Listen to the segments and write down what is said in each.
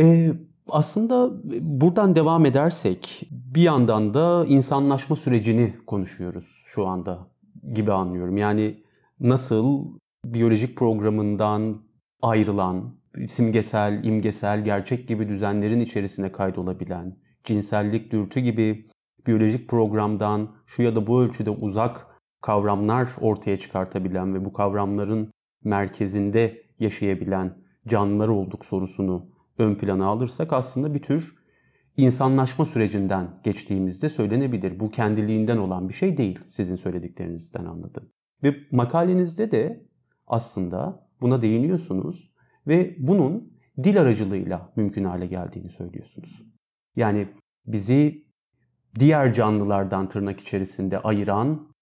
Ee, aslında buradan devam edersek bir yandan da insanlaşma sürecini konuşuyoruz şu anda gibi anlıyorum. Yani nasıl biyolojik programından ayrılan, simgesel, imgesel, gerçek gibi düzenlerin içerisine kaydolabilen, cinsellik, dürtü gibi biyolojik programdan şu ya da bu ölçüde uzak kavramlar ortaya çıkartabilen ve bu kavramların merkezinde yaşayabilen canlılar olduk sorusunu ön plana alırsak aslında bir tür insanlaşma sürecinden geçtiğimizde söylenebilir. Bu kendiliğinden olan bir şey değil sizin söylediklerinizden anladım. Ve makalenizde de aslında buna değiniyorsunuz ve bunun dil aracılığıyla mümkün hale geldiğini söylüyorsunuz. Yani bizi diğer canlılardan tırnak içerisinde ayıran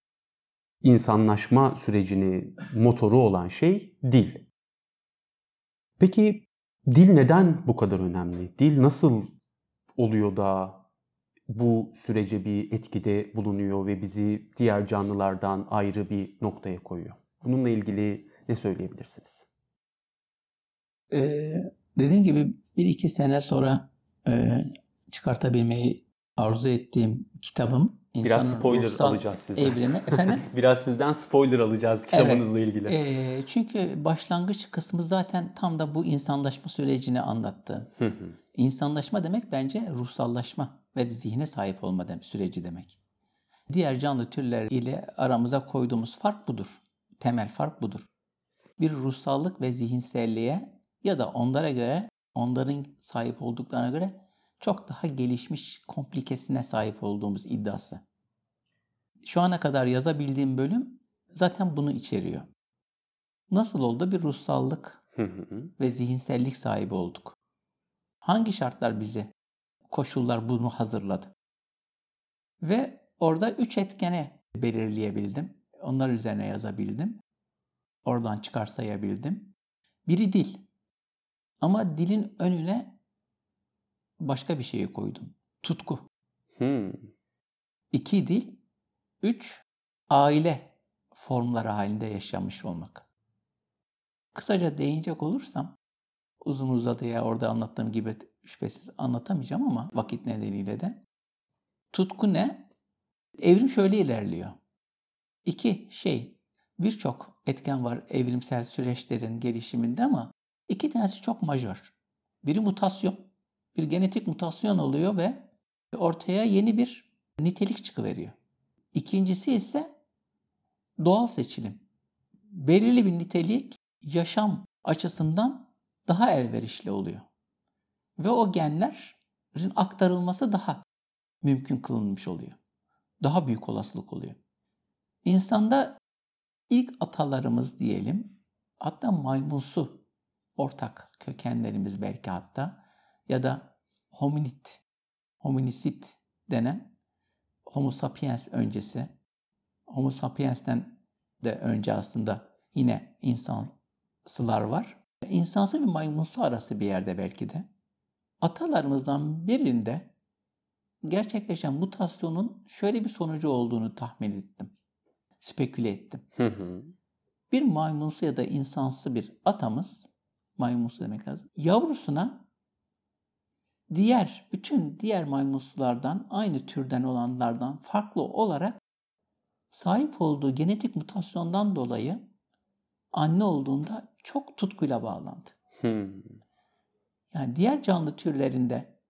insanlaşma sürecini motoru olan şey dil. Peki dil neden bu kadar önemli? Dil nasıl oluyor da bu sürece bir etkide bulunuyor ve bizi diğer canlılardan ayrı bir noktaya koyuyor? Bununla ilgili ne söyleyebilirsiniz? Ee, dediğim gibi bir iki sene sonra e, çıkartabilmeyi arzu ettiğim kitabım Biraz spoiler alacağız sizden. Evrimi. Efendim? Biraz sizden spoiler alacağız kitabınızla evet. ilgili. E, çünkü başlangıç kısmı zaten tam da bu insanlaşma sürecini anlattı. İnsanlaşma demek bence ruhsallaşma ve bir zihne sahip olma demek, süreci demek. Diğer canlı türler ile aramıza koyduğumuz fark budur. Temel fark budur. Bir ruhsallık ve zihinselliğe ya da onlara göre, onların sahip olduklarına göre çok daha gelişmiş komplikesine sahip olduğumuz iddiası. Şu ana kadar yazabildiğim bölüm zaten bunu içeriyor. Nasıl oldu bir ruhsallık ve zihinsellik sahibi olduk? Hangi şartlar bize, koşullar bunu hazırladı? Ve orada üç etkene belirleyebildim. Onlar üzerine yazabildim. Oradan çıkarsayabildim. Biri dil. Ama dilin önüne başka bir şeyi koydum. Tutku. Hmm. İki dil, üç aile formları halinde yaşamış olmak. Kısaca değinecek olursam, uzun uzadıya orada anlattığım gibi şüphesiz anlatamayacağım ama vakit nedeniyle de. Tutku ne? Evrim şöyle ilerliyor. İki şey, birçok etken var evrimsel süreçlerin gelişiminde ama iki tanesi çok majör. Biri mutasyon, bir genetik mutasyon oluyor ve ortaya yeni bir nitelik çıkıveriyor. İkincisi ise doğal seçilim. Belirli bir nitelik yaşam açısından daha elverişli oluyor. Ve o genlerin aktarılması daha mümkün kılınmış oluyor. Daha büyük olasılık oluyor. İnsanda ilk atalarımız diyelim, hatta maymunsu ortak kökenlerimiz belki hatta ya da hominid, hominisit denen Homo sapiens öncesi, Homo sapiens'ten de önce aslında yine insansılar var. İnsansı bir maymunsu arası bir yerde belki de. Atalarımızdan birinde gerçekleşen mutasyonun şöyle bir sonucu olduğunu tahmin ettim. Speküle ettim. Bir maymunsu ya da insansı bir atamız, maymunsu demek lazım, yavrusuna diğer bütün diğer maymunsulardan aynı türden olanlardan farklı olarak sahip olduğu genetik mutasyondan dolayı anne olduğunda çok tutkuyla bağlandı. Hmm. Yani diğer canlı türlerinde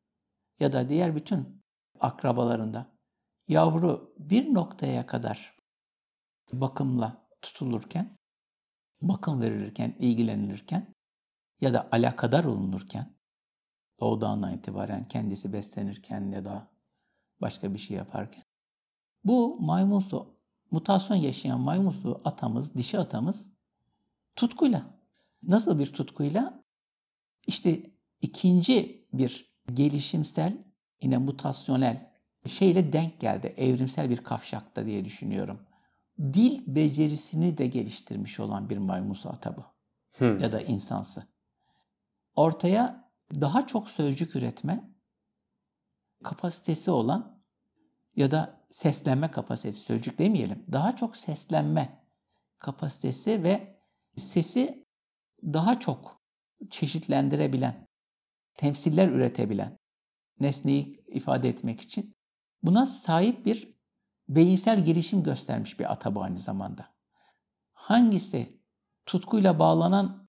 ya da diğer bütün akrabalarında yavru bir noktaya kadar bakımla tutulurken, bakım verilirken, ilgilenilirken ya da alakadar olunurken doğduğundan itibaren kendisi beslenirken ya da başka bir şey yaparken. Bu maymunsu, mutasyon yaşayan maymunsu atamız, dişi atamız tutkuyla. Nasıl bir tutkuyla? İşte ikinci bir gelişimsel, yine mutasyonel şeyle denk geldi. Evrimsel bir kavşakta diye düşünüyorum. Dil becerisini de geliştirmiş olan bir maymunsu ata bu. Hmm. Ya da insansı. Ortaya daha çok sözcük üretme kapasitesi olan ya da seslenme kapasitesi, sözcük demeyelim. Daha çok seslenme kapasitesi ve sesi daha çok çeşitlendirebilen temsiller üretebilen, nesneyi ifade etmek için buna sahip bir beyinsel gelişim göstermiş bir ata bu aynı zamanda. Hangisi tutkuyla bağlanan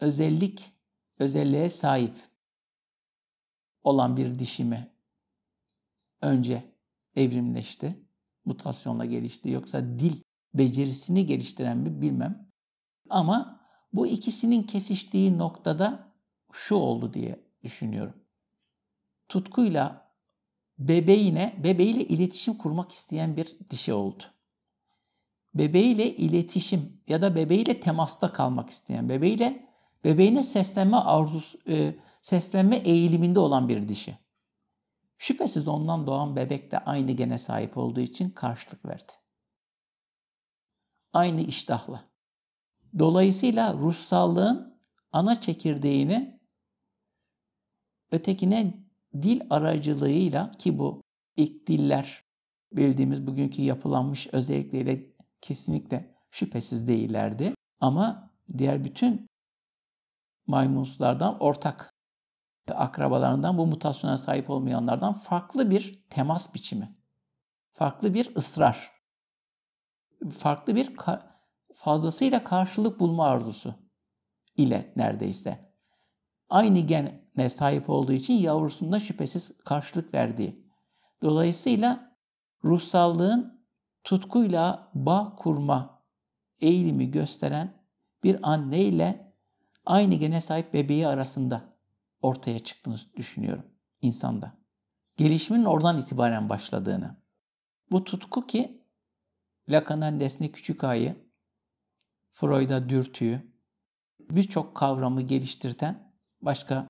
özellik, özelliğe sahip olan bir dişi mi önce evrimleşti, mutasyonla gelişti yoksa dil becerisini geliştiren mi bilmem. Ama bu ikisinin kesiştiği noktada şu oldu diye düşünüyorum. Tutkuyla bebeğine, bebeğiyle iletişim kurmak isteyen bir dişi oldu. Bebeğiyle iletişim ya da bebeğiyle temasta kalmak isteyen, bebeğiyle bebeğine seslenme arzusu, e, seslenme eğiliminde olan bir dişi. Şüphesiz ondan doğan bebek de aynı gene sahip olduğu için karşılık verdi. Aynı iştahla. Dolayısıyla ruhsallığın ana çekirdeğini ötekine dil aracılığıyla ki bu ilk diller bildiğimiz bugünkü yapılanmış özellikleriyle kesinlikle şüphesiz değillerdi. Ama diğer bütün maymunlardan ortak akrabalarından bu mutasyona sahip olmayanlardan farklı bir temas biçimi, farklı bir ısrar, farklı bir fazlasıyla karşılık bulma arzusu ile neredeyse aynı gene sahip olduğu için yavrusunda şüphesiz karşılık verdiği. Dolayısıyla ruhsallığın tutkuyla bağ kurma eğilimi gösteren bir anne ile aynı gene sahip bebeği arasında ortaya çıktığını düşünüyorum insanda. Gelişimin oradan itibaren başladığını. Bu tutku ki Lacan'ın nesne küçük ayı, Freud'a dürtüyü, birçok kavramı geliştirten başka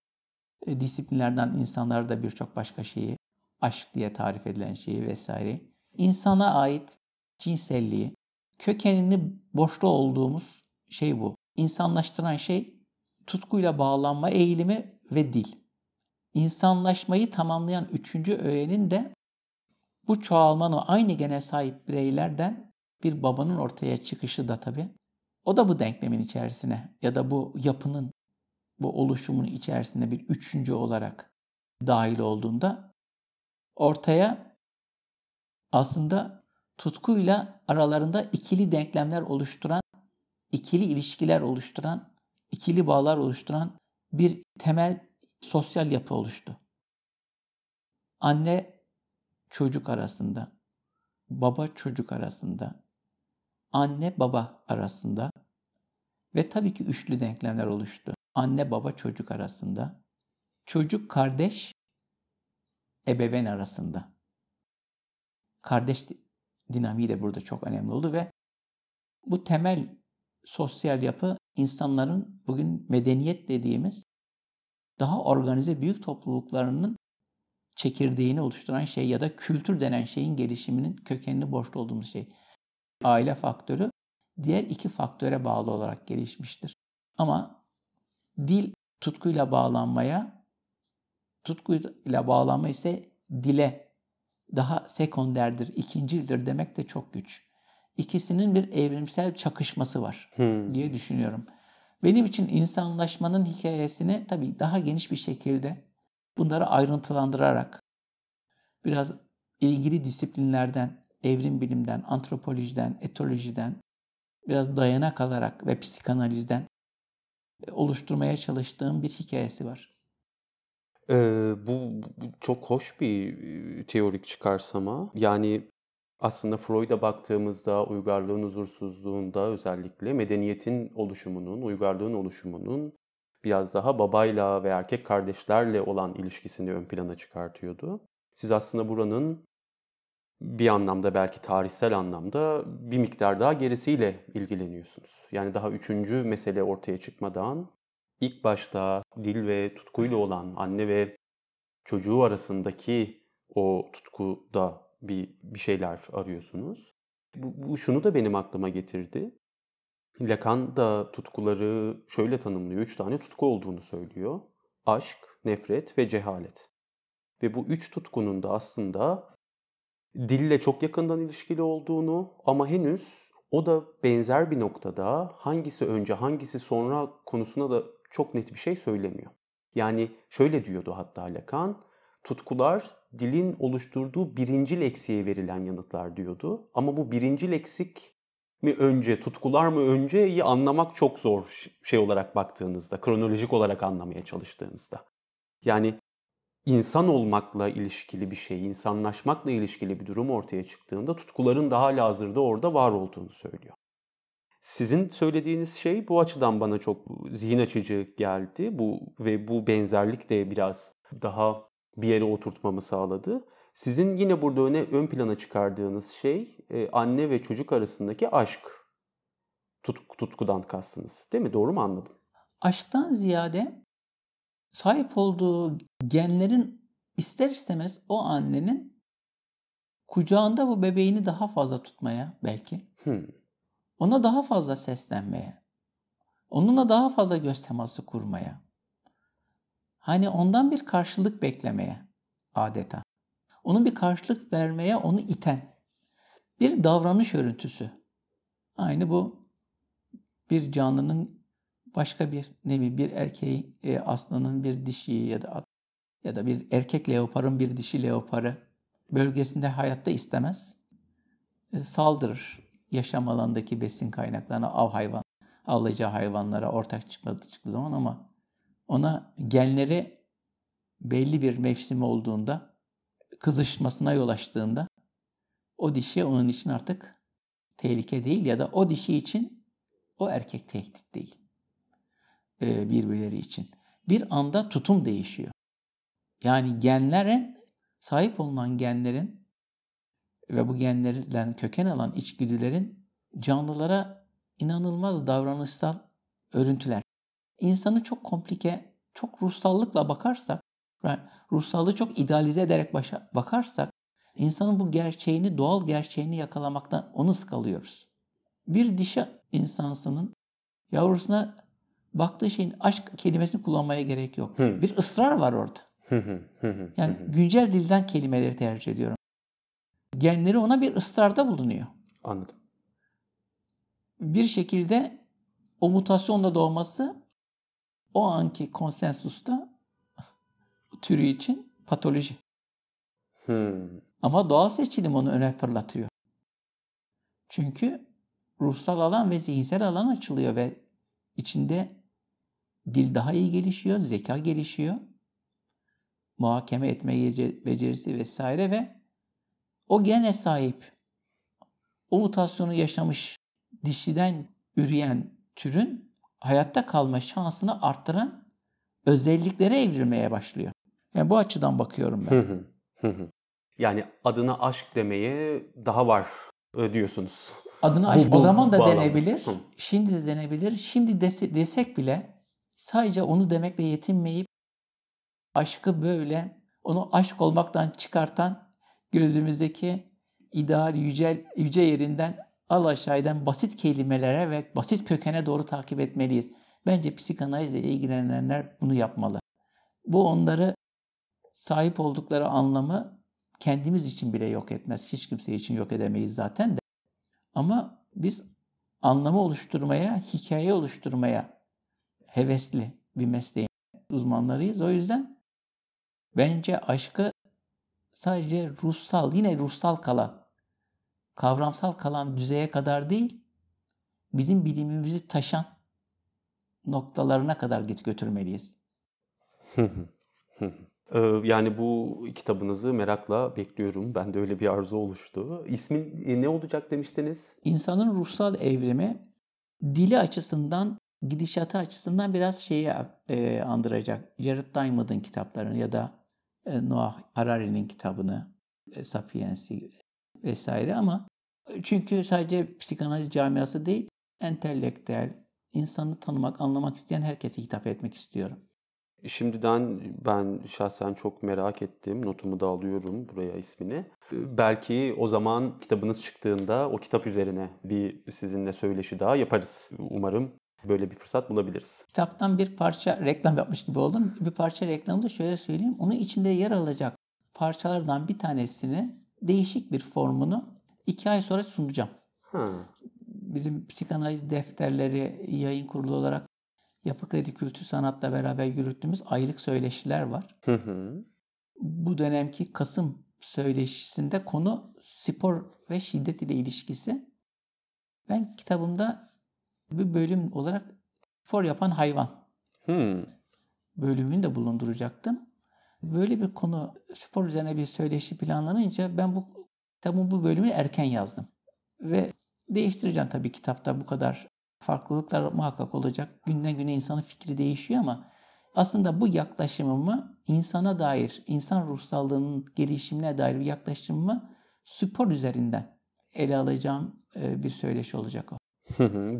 e, disiplinlerden insanlar da birçok başka şeyi, aşk diye tarif edilen şeyi vesaire, insana ait cinselliği, kökenini boşta olduğumuz şey bu. İnsanlaştıran şey tutkuyla bağlanma eğilimi ve dil. İnsanlaşmayı tamamlayan üçüncü öğenin de bu çoğalmanın aynı gene sahip bireylerden bir babanın ortaya çıkışı da tabii. O da bu denklemin içerisine ya da bu yapının, bu oluşumun içerisinde bir üçüncü olarak dahil olduğunda ortaya aslında tutkuyla aralarında ikili denklemler oluşturan, ikili ilişkiler oluşturan, ikili bağlar oluşturan bir temel sosyal yapı oluştu. Anne çocuk arasında, baba çocuk arasında, anne baba arasında ve tabii ki üçlü denklemler oluştu. Anne baba çocuk arasında, çocuk kardeş ebeveyn arasında. Kardeş dinamiği de burada çok önemli oldu ve bu temel sosyal yapı insanların bugün medeniyet dediğimiz daha organize büyük topluluklarının çekirdeğini oluşturan şey ya da kültür denen şeyin gelişiminin kökenini borçlu olduğumuz şey. Aile faktörü diğer iki faktöre bağlı olarak gelişmiştir. Ama dil tutkuyla bağlanmaya, tutkuyla bağlanma ise dile daha sekonderdir, ikincildir demek de çok güç ikisinin bir evrimsel çakışması var hmm. diye düşünüyorum. Benim için insanlaşmanın hikayesini tabii daha geniş bir şekilde bunları ayrıntılandırarak biraz ilgili disiplinlerden, evrim bilimden, antropolojiden, etolojiden biraz dayanak alarak ve psikanalizden oluşturmaya çalıştığım bir hikayesi var. Ee, bu, bu çok hoş bir e, teorik çıkarsama. Yani aslında Freud'a baktığımızda uygarlığın huzursuzluğunda özellikle medeniyetin oluşumunun, uygarlığın oluşumunun biraz daha babayla ve erkek kardeşlerle olan ilişkisini ön plana çıkartıyordu. Siz aslında buranın bir anlamda belki tarihsel anlamda bir miktar daha gerisiyle ilgileniyorsunuz. Yani daha üçüncü mesele ortaya çıkmadan ilk başta dil ve tutkuyla olan anne ve çocuğu arasındaki o tutkuda bir, bir şeyler arıyorsunuz. Bu, bu şunu da benim aklıma getirdi. Lacan da tutkuları şöyle tanımlıyor. Üç tane tutku olduğunu söylüyor. Aşk, nefret ve cehalet. Ve bu üç tutkunun da aslında dille çok yakından ilişkili olduğunu ama henüz o da benzer bir noktada hangisi önce hangisi sonra konusuna da çok net bir şey söylemiyor. Yani şöyle diyordu hatta Lacan, tutkular dilin oluşturduğu birinci leksiye verilen yanıtlar diyordu. Ama bu birinci leksik mi önce, tutkular mı önceyi anlamak çok zor şey olarak baktığınızda, kronolojik olarak anlamaya çalıştığınızda. Yani insan olmakla ilişkili bir şey, insanlaşmakla ilişkili bir durum ortaya çıktığında tutkuların daha hazırda orada var olduğunu söylüyor. Sizin söylediğiniz şey bu açıdan bana çok zihin açıcı geldi. Bu ve bu benzerlik de biraz daha bir yere oturtmamı sağladı. Sizin yine burada öne ön plana çıkardığınız şey e, anne ve çocuk arasındaki aşk. Tut, tutkudan kastınız. Değil mi? Doğru mu anladım? Aşktan ziyade sahip olduğu genlerin ister istemez o annenin kucağında bu bebeğini daha fazla tutmaya belki. Hmm. Ona daha fazla seslenmeye. Onunla daha fazla göz teması kurmaya. Hani ondan bir karşılık beklemeye adeta. Onun bir karşılık vermeye onu iten bir davranış örüntüsü. Aynı bu bir canlının başka bir nevi bir erkeği e, aslanın bir dişi ya da ya da bir erkek leoparın bir dişi leoparı bölgesinde hayatta istemez. E, saldırır. Yaşam alandaki besin kaynaklarına av hayvan, avlayacağı hayvanlara ortak çıkmadı çıktığı zaman ama ona genleri belli bir mevsim olduğunda kızışmasına yol açtığında o dişi onun için artık tehlike değil ya da o dişi için o erkek tehdit değil. Ee, birbirleri için. Bir anda tutum değişiyor. Yani genlerin sahip olunan genlerin ve bu genlerden köken alan içgüdülerin canlılara inanılmaz davranışsal örüntüler. İnsanı çok komplike, çok ruhsallıkla bakarsak, ruhsallığı çok idealize ederek başa, bakarsak, insanın bu gerçeğini, doğal gerçeğini yakalamaktan onu sıkalıyoruz. Bir dişi insansının yavrusuna baktığı şeyin aşk kelimesini kullanmaya gerek yok. Hı. Bir ısrar var orada. yani güncel dilden kelimeleri tercih ediyorum. Genleri ona bir ısrarda bulunuyor. Anladım. Bir şekilde o mutasyonla doğması o anki konsensusta türü için patoloji. Hmm. Ama doğal seçilim onu öne fırlatıyor. Çünkü ruhsal alan ve zihinsel alan açılıyor ve içinde dil daha iyi gelişiyor, zeka gelişiyor. Muhakeme etme becerisi vesaire ve o gene sahip o mutasyonu yaşamış dişiden üreyen türün hayatta kalma şansını arttıran özelliklere evrilmeye başlıyor. Yani bu açıdan bakıyorum ben. yani adına aşk demeye daha var diyorsunuz. Adına aşk bu, bu, o zaman da denebilir. Hı. Şimdi de denebilir. Şimdi dese, desek bile sadece onu demekle yetinmeyip aşkı böyle onu aşk olmaktan çıkartan gözümüzdeki ideal yüce, yüce yerinden al aşağıdan basit kelimelere ve basit kökene doğru takip etmeliyiz. Bence psikanalizle ilgilenenler bunu yapmalı. Bu onları sahip oldukları anlamı kendimiz için bile yok etmez. Hiç kimse için yok edemeyiz zaten de. Ama biz anlamı oluşturmaya, hikaye oluşturmaya hevesli bir mesleğin uzmanlarıyız. O yüzden bence aşkı sadece ruhsal, yine ruhsal kalan, kavramsal kalan düzeye kadar değil, bizim bilimimizi taşan noktalarına kadar git götürmeliyiz. Ee, yani bu kitabınızı merakla bekliyorum. Ben de öyle bir arzu oluştu. İsmin e, ne olacak demiştiniz? İnsanın ruhsal evrimi dili açısından, gidişatı açısından biraz şeyi e, andıracak. Jared Diamond'ın kitaplarını ya da e, Noah Harari'nin kitabını, Sapiens'i vesaire ama çünkü sadece psikanaliz camiası değil, entelektüel, insanı tanımak, anlamak isteyen herkese hitap etmek istiyorum. Şimdiden ben şahsen çok merak ettim. Notumu da alıyorum buraya ismini. Belki o zaman kitabınız çıktığında o kitap üzerine bir sizinle söyleşi daha yaparız. Umarım böyle bir fırsat bulabiliriz. Kitaptan bir parça reklam yapmış gibi oldum. Bir parça reklamı da şöyle söyleyeyim. Onun içinde yer alacak parçalardan bir tanesini değişik bir formunu iki ay sonra sunacağım. Ha. Bizim psikanaliz defterleri yayın kurulu olarak Yapı Kredi Kültür Sanat'la beraber yürüttüğümüz aylık söyleşiler var. Hı hı. Bu dönemki Kasım söyleşisinde konu spor ve şiddet ile ilişkisi. Ben kitabımda bir bölüm olarak spor yapan hayvan Hmm. bölümünü de bulunduracaktım. Böyle bir konu spor üzerine bir söyleşi planlanınca ben bu kitabın bu bölümünü erken yazdım. Ve değiştireceğim tabii kitapta bu kadar farklılıklar muhakkak olacak. Günden güne insanın fikri değişiyor ama aslında bu yaklaşımımı insana dair, insan ruhsallığının gelişimine dair bir yaklaşımımı spor üzerinden ele alacağım bir söyleşi olacak o.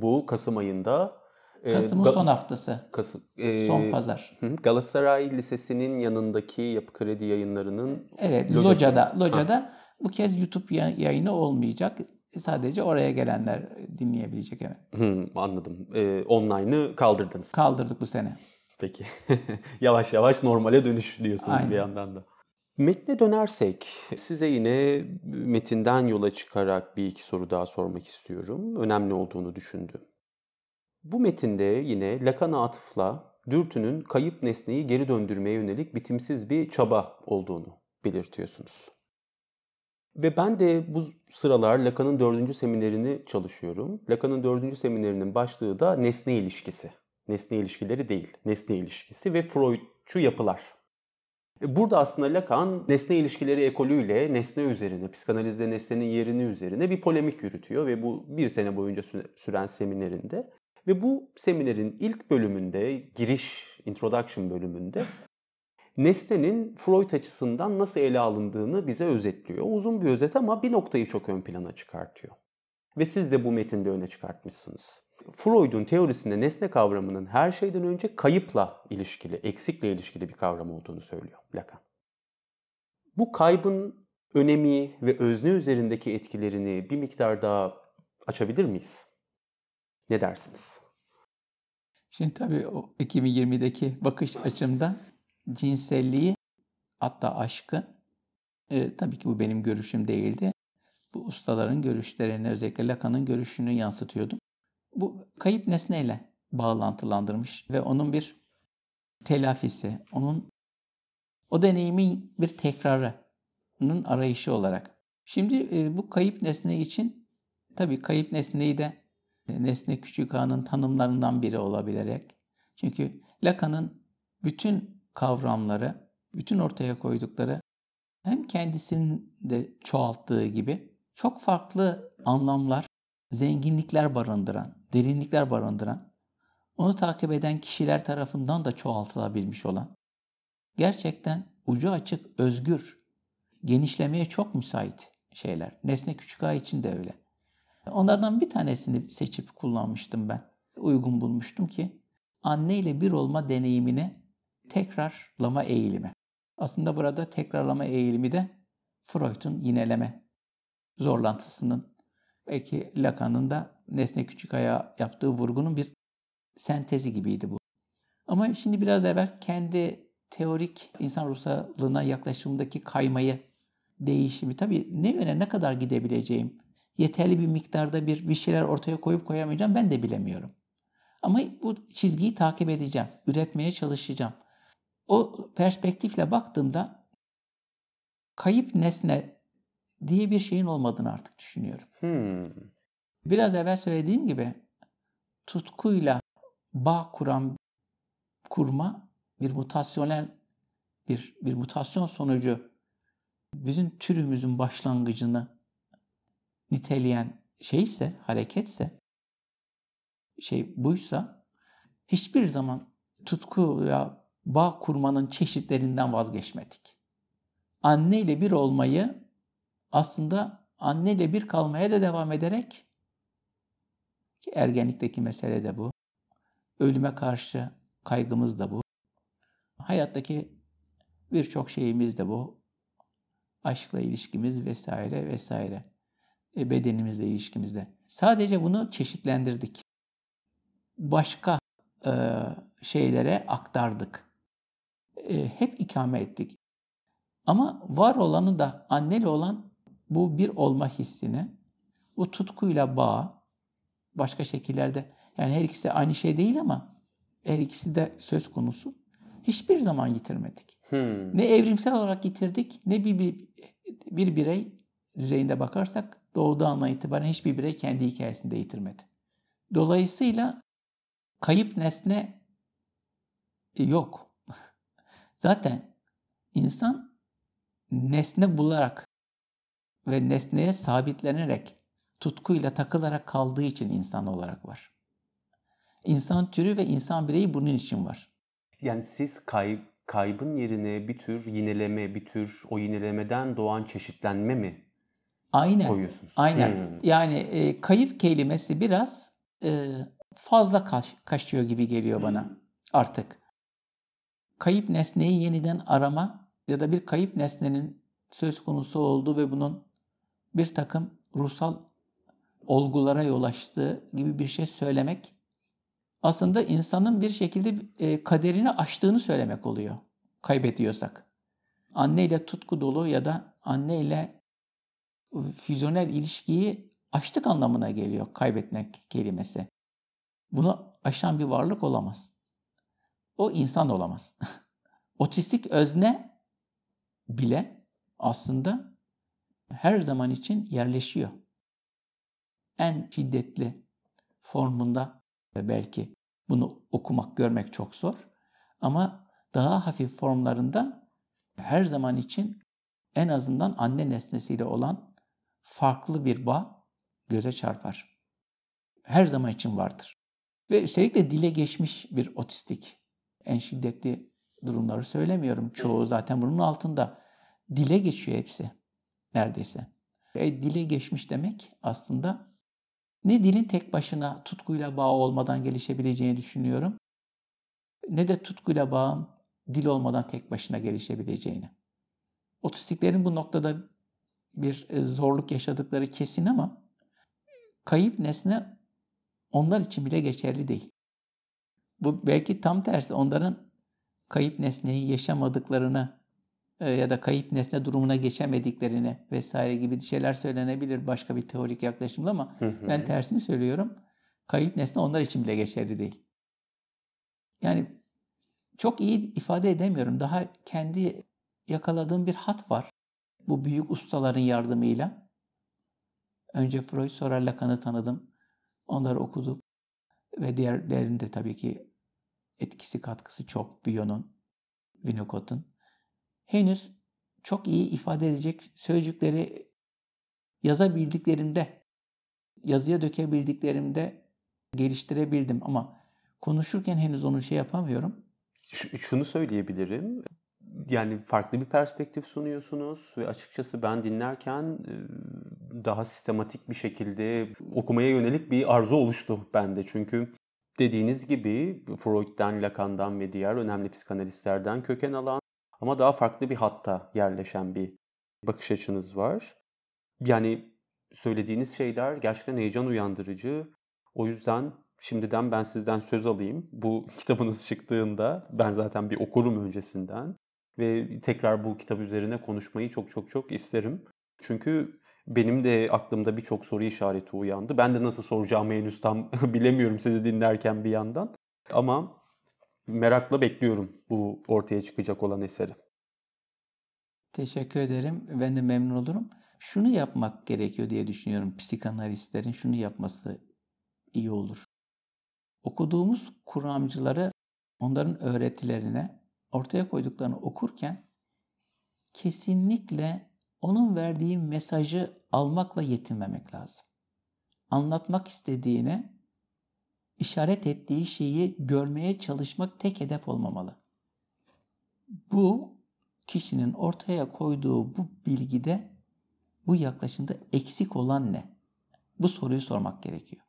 Bu Kasım ayında. E, Kasım'ın Ga- son haftası, Kasım, e, son pazar. hı. Galatasaray Lisesi'nin yanındaki Yapı Kredi yayınlarının Evet, Locası. Loca'da. Loca'da bu kez YouTube ya- yayını olmayacak. Sadece oraya gelenler dinleyebilecek. Evet. Hı, anladım. E, online'ı kaldırdınız. Kaldırdık bu sene. Peki. yavaş yavaş normale dönüş diyorsunuz Aynen. bir yandan da. Metne dönersek size yine metinden yola çıkarak bir iki soru daha sormak istiyorum. Önemli olduğunu düşündüm. Bu metinde yine Lacan'a atıfla dürtünün kayıp nesneyi geri döndürmeye yönelik bitimsiz bir çaba olduğunu belirtiyorsunuz. Ve ben de bu sıralar Lacan'ın dördüncü seminerini çalışıyorum. Lacan'ın dördüncü seminerinin başlığı da nesne ilişkisi. Nesne ilişkileri değil, nesne ilişkisi ve Freudçu yapılar. E, Burada aslında Lacan nesne ilişkileri ekolüyle nesne üzerine, psikanalizde nesnenin yerini üzerine bir polemik yürütüyor ve bu bir sene boyunca sü- süren seminerinde. Ve bu seminerin ilk bölümünde, giriş, introduction bölümünde nesnenin Freud açısından nasıl ele alındığını bize özetliyor. Uzun bir özet ama bir noktayı çok ön plana çıkartıyor. Ve siz de bu metinde öne çıkartmışsınız. Freud'un teorisinde nesne kavramının her şeyden önce kayıpla ilişkili, eksikle ilişkili bir kavram olduğunu söylüyor Lacan. Bu kaybın önemi ve özne üzerindeki etkilerini bir miktar daha açabilir miyiz? Ne dersiniz? Şimdi tabii o 2020'deki bakış açımda cinselliği hatta aşkı e, tabii ki bu benim görüşüm değildi. Bu ustaların görüşlerini özellikle Lacan'ın görüşünü yansıtıyordum. Bu kayıp nesneyle bağlantılandırmış ve onun bir telafisi, onun o deneyimin bir tekrarının arayışı olarak. Şimdi e, bu kayıp nesne için tabii kayıp nesneyi de nesne küçük ağının tanımlarından biri olabilerek. Çünkü Lacan'ın bütün kavramları, bütün ortaya koydukları hem kendisinin de çoğalttığı gibi çok farklı anlamlar, zenginlikler barındıran, derinlikler barındıran, onu takip eden kişiler tarafından da çoğaltılabilmiş olan, gerçekten ucu açık, özgür, genişlemeye çok müsait şeyler. Nesne küçük ağ için de öyle. Onlardan bir tanesini seçip kullanmıştım ben. Uygun bulmuştum ki anne ile bir olma deneyimini tekrarlama eğilimi. Aslında burada tekrarlama eğilimi de Freud'un yineleme zorlantısının belki Lacan'ın da nesne küçük aya yaptığı vurgunun bir sentezi gibiydi bu. Ama şimdi biraz evvel kendi teorik insan ruhsallığına yaklaşımındaki kaymayı, değişimi tabii ne yöne ne kadar gidebileceğim, yeterli bir miktarda bir bir şeyler ortaya koyup koyamayacağım ben de bilemiyorum. Ama bu çizgiyi takip edeceğim, üretmeye çalışacağım. O perspektifle baktığımda kayıp nesne diye bir şeyin olmadığını artık düşünüyorum. Hmm. Biraz evvel söylediğim gibi tutkuyla bağ kuran kurma bir mutasyonel bir bir mutasyon sonucu bizim türümüzün başlangıcını niteleyen şeyse, hareketse şey buysa hiçbir zaman tutkuya bağ kurmanın çeşitlerinden vazgeçmedik. Anne ile bir olmayı aslında anne ile bir kalmaya da devam ederek ki ergenlikteki mesele de bu. Ölüme karşı kaygımız da bu. Hayattaki birçok şeyimiz de bu. Aşkla ilişkimiz vesaire vesaire. E, bedenimizle ilişkimizde. Sadece bunu çeşitlendirdik. Başka e, şeylere aktardık. E, hep ikame ettik. Ama var olanı da anneli olan bu bir olma hissini, bu tutkuyla bağ, başka şekillerde yani her ikisi aynı şey değil ama her ikisi de söz konusu. Hiçbir zaman yitirmedik. Hmm. Ne evrimsel olarak yitirdik ne bir, bir, bir birey düzeyinde bakarsak doğduğu andan itibaren hiçbir birey kendi hikayesinde yitirmedi. Dolayısıyla kayıp nesne yok. Zaten insan nesne bularak ve nesneye sabitlenerek tutkuyla takılarak kaldığı için insan olarak var. İnsan türü ve insan bireyi bunun için var. Yani siz kayb, kaybın yerine bir tür yineleme, bir tür o yinelemeden doğan çeşitlenme mi Aynen. koyuyorsunuz? Aynen. Hmm. Yani e, kayıp kelimesi biraz e, fazla kaş, kaçıyor gibi geliyor bana Hmm. artık. Kayıp nesneyi yeniden arama ya da bir kayıp nesnenin söz konusu olduğu ve bunun bir takım ruhsal olgulara yol açtığı gibi bir şey söylemek aslında insanın bir şekilde e, kaderini aştığını söylemek oluyor kaybediyorsak. Anne ile tutku dolu ya da anne ile füzyonel ilişkiyi aştık anlamına geliyor kaybetmek kelimesi. Bunu aşan bir varlık olamaz. O insan olamaz. Otistik özne bile aslında her zaman için yerleşiyor. En şiddetli formunda belki bunu okumak, görmek çok zor. Ama daha hafif formlarında her zaman için en azından anne nesnesiyle olan farklı bir bağ göze çarpar. Her zaman için vardır. Ve üstelik de dile geçmiş bir otistik. En şiddetli durumları söylemiyorum. Çoğu zaten bunun altında. Dile geçiyor hepsi neredeyse. E, dile geçmiş demek aslında ne dilin tek başına tutkuyla bağ olmadan gelişebileceğini düşünüyorum. Ne de tutkuyla bağın dil olmadan tek başına gelişebileceğini. Otistiklerin bu noktada bir e, zorluk yaşadıkları kesin ama kayıp nesne onlar için bile geçerli değil. Bu belki tam tersi onların kayıp nesneyi yaşamadıklarını e, ya da kayıp nesne durumuna geçemediklerini vesaire gibi şeyler söylenebilir başka bir teorik yaklaşımla ama ben tersini söylüyorum. Kayıp nesne onlar için bile geçerli değil. Yani çok iyi ifade edemiyorum. Daha kendi yakaladığım bir hat var. Bu büyük ustaların yardımıyla. Önce Freud sonra Lacan'ı tanıdım. Onları okudum. Ve diğerlerinin de tabii ki etkisi katkısı çok. Bion'un, Winnicott'un. Henüz çok iyi ifade edecek sözcükleri yazabildiklerimde, yazıya dökebildiklerimde geliştirebildim. Ama konuşurken henüz onu şey yapamıyorum. Şunu söyleyebilirim. Yani farklı bir perspektif sunuyorsunuz ve açıkçası ben dinlerken daha sistematik bir şekilde okumaya yönelik bir arzu oluştu bende. Çünkü dediğiniz gibi Freud'den, Lacan'dan ve diğer önemli psikanalistlerden köken alan ama daha farklı bir hatta yerleşen bir bakış açınız var. Yani söylediğiniz şeyler gerçekten heyecan uyandırıcı. O yüzden şimdiden ben sizden söz alayım. Bu kitabınız çıktığında ben zaten bir okurum öncesinden ve tekrar bu kitap üzerine konuşmayı çok çok çok isterim. Çünkü benim de aklımda birçok soru işareti uyandı. Ben de nasıl soracağımı henüz tam bilemiyorum sizi dinlerken bir yandan. Ama merakla bekliyorum bu ortaya çıkacak olan eseri. Teşekkür ederim. Ben de memnun olurum. Şunu yapmak gerekiyor diye düşünüyorum. Psikanalistlerin şunu yapması iyi olur. Okuduğumuz kuramcıları onların öğretilerine ortaya koyduklarını okurken kesinlikle onun verdiği mesajı almakla yetinmemek lazım. Anlatmak istediğine işaret ettiği şeyi görmeye çalışmak tek hedef olmamalı. Bu kişinin ortaya koyduğu bu bilgide, bu yaklaşımda eksik olan ne? Bu soruyu sormak gerekiyor.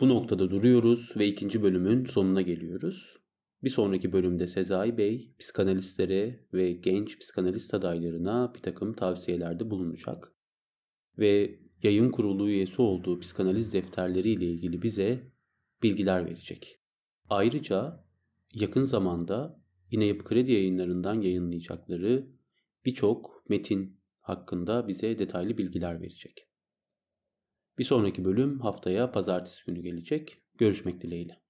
Bu noktada duruyoruz ve ikinci bölümün sonuna geliyoruz. Bir sonraki bölümde Sezai Bey psikanalistlere ve genç psikanalist adaylarına bir takım tavsiyelerde bulunacak. Ve yayın kurulu üyesi olduğu psikanaliz defterleriyle ilgili bize bilgiler verecek. Ayrıca yakın zamanda yine Yapı Kredi yayınlarından yayınlayacakları birçok metin hakkında bize detaylı bilgiler verecek. Bir sonraki bölüm haftaya pazartesi günü gelecek. Görüşmek dileğiyle.